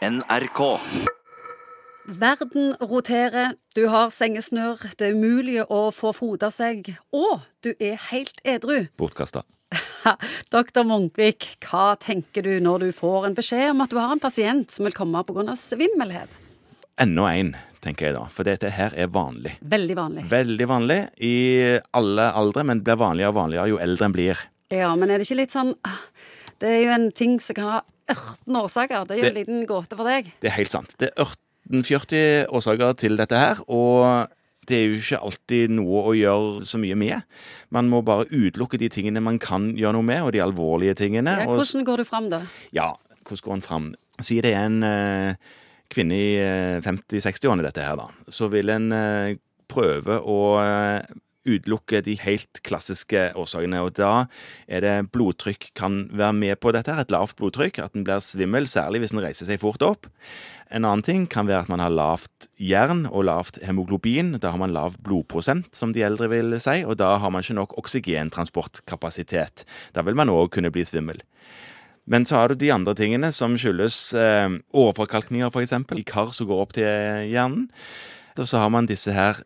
NRK. Verden roterer, du har sengesnør, det er umulig å få fota seg, og du er helt edru. Bortkasta. Doktor Munkvik, hva tenker du når du får en beskjed om at du har en pasient som vil komme pga. svimmelhet? Enda en, tenker jeg da. For dette her er vanlig. Veldig vanlig. Veldig vanlig i alle aldre, men blir vanligere og vanligere jo eldre en blir. Ja, men er det ikke litt sånn ah, Det er jo en ting som kan ha ørten årsaker. Det er jo en liten gåte for deg. Det er helt sant. Det er 1840 årsaker til dette her, og det er jo ikke alltid noe å gjøre så mye med. Man må bare utelukke de tingene man kan gjøre noe med, og de alvorlige tingene. Ja, hvordan går du fram, da? Ja, hvordan går en fram? Si det er en eh, kvinne i eh, 50-60-årene, dette her, da. Så vil en eh, prøve å eh, utelukke de helt klassiske årsakene. Og da er det blodtrykk kan være med på dette. her, Et lavt blodtrykk, at en blir svimmel, særlig hvis en reiser seg fort opp. En annen ting kan være at man har lavt jern og lavt hemoglobin. Da har man lav blodprosent, som de eldre vil si, og da har man ikke nok oksygentransportkapasitet. Da vil man òg kunne bli svimmel. Men så har du de andre tingene som skyldes eh, overforkalkninger, f.eks. i kar som går opp til hjernen. Og så har man disse her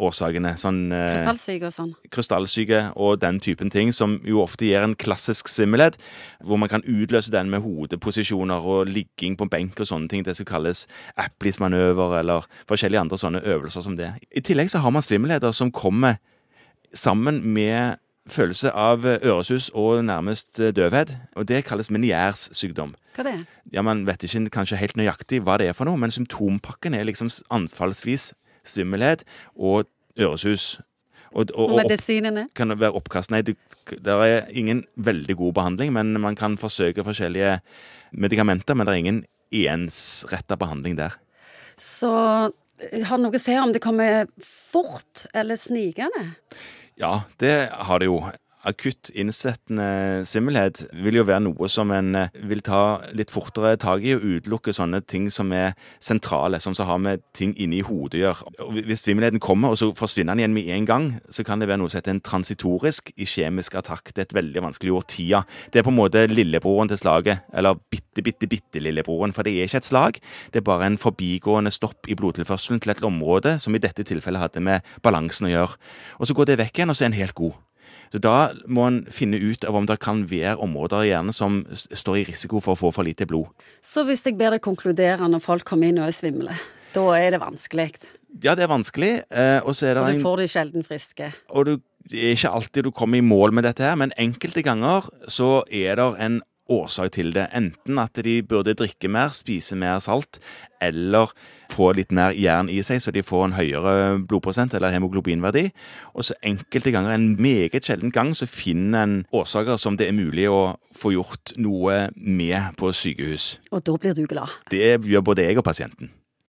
mellomøreårsakene. Sånn eh, Krystallsyke og sånn. krystallsyke og den typen ting, som jo ofte gir en klassisk svimmelhet, hvor man kan utløse den med hodeposisjoner og ligging på benk og sånne ting. Det som kalles Applis-manøver eller forskjellige andre sånne øvelser som det. I tillegg så har man svimmelheter som kommer sammen med følelse av øresus og nærmest døvhet, og det kalles Meniers sykdom. Hva er? Ja, Man vet ikke kanskje helt nøyaktig hva det er for noe, men symptompakken er liksom anfallsvis svimmelhet og øresus. Og, og, Og medisinene? kan det være oppkast? Nei, det er ingen veldig god behandling, men man kan forsøke forskjellige medikamenter, men det er ingen ensretta behandling der. Så eh, har det noe å si om det kommer fort eller snikende? Ja, det har det jo. Akutt innsettende svimmelhet vil jo være noe som en eh, vil ta litt fortere tak i og utelukke sånne ting som er sentrale, som så har med ting inni hodet å gjøre. Hvis svimmelheten kommer, og så forsvinner den igjen med en gang, så kan det være noe som heter en transitorisk iskjemisk attakk. Det er et veldig vanskelig ord. Tida. Det er på en måte lillebroren til slaget, eller bitte, bitte, bitte lillebroren, for det er ikke et slag. Det er bare en forbigående stopp i blodtilførselen til et område som i dette tilfellet hadde med balansen å gjøre. Og så går det vekk igjen, og så er en helt god. Så Da må en finne ut av om det kan være områder i hjernen som står i risiko for å få for lite blod. Så hvis jeg ber deg konkludere når folk kommer inn og er svimle, da er det vanskelig. Ja, det er vanskelig, eh, og så er det Og du får de sjelden friske. Og du, det er ikke alltid du kommer i mål med dette her, men enkelte ganger så er det en årsak til det. Enten at de burde drikke mer, spise mer salt, eller få litt mer jern i seg, så de får en høyere blodprosent eller hemoglobinverdi. Og så enkelte ganger, en meget sjelden gang, så finner en årsaker som det er mulig å få gjort noe med på sykehus. Og da blir du glad. Det gjør både jeg og pasienten.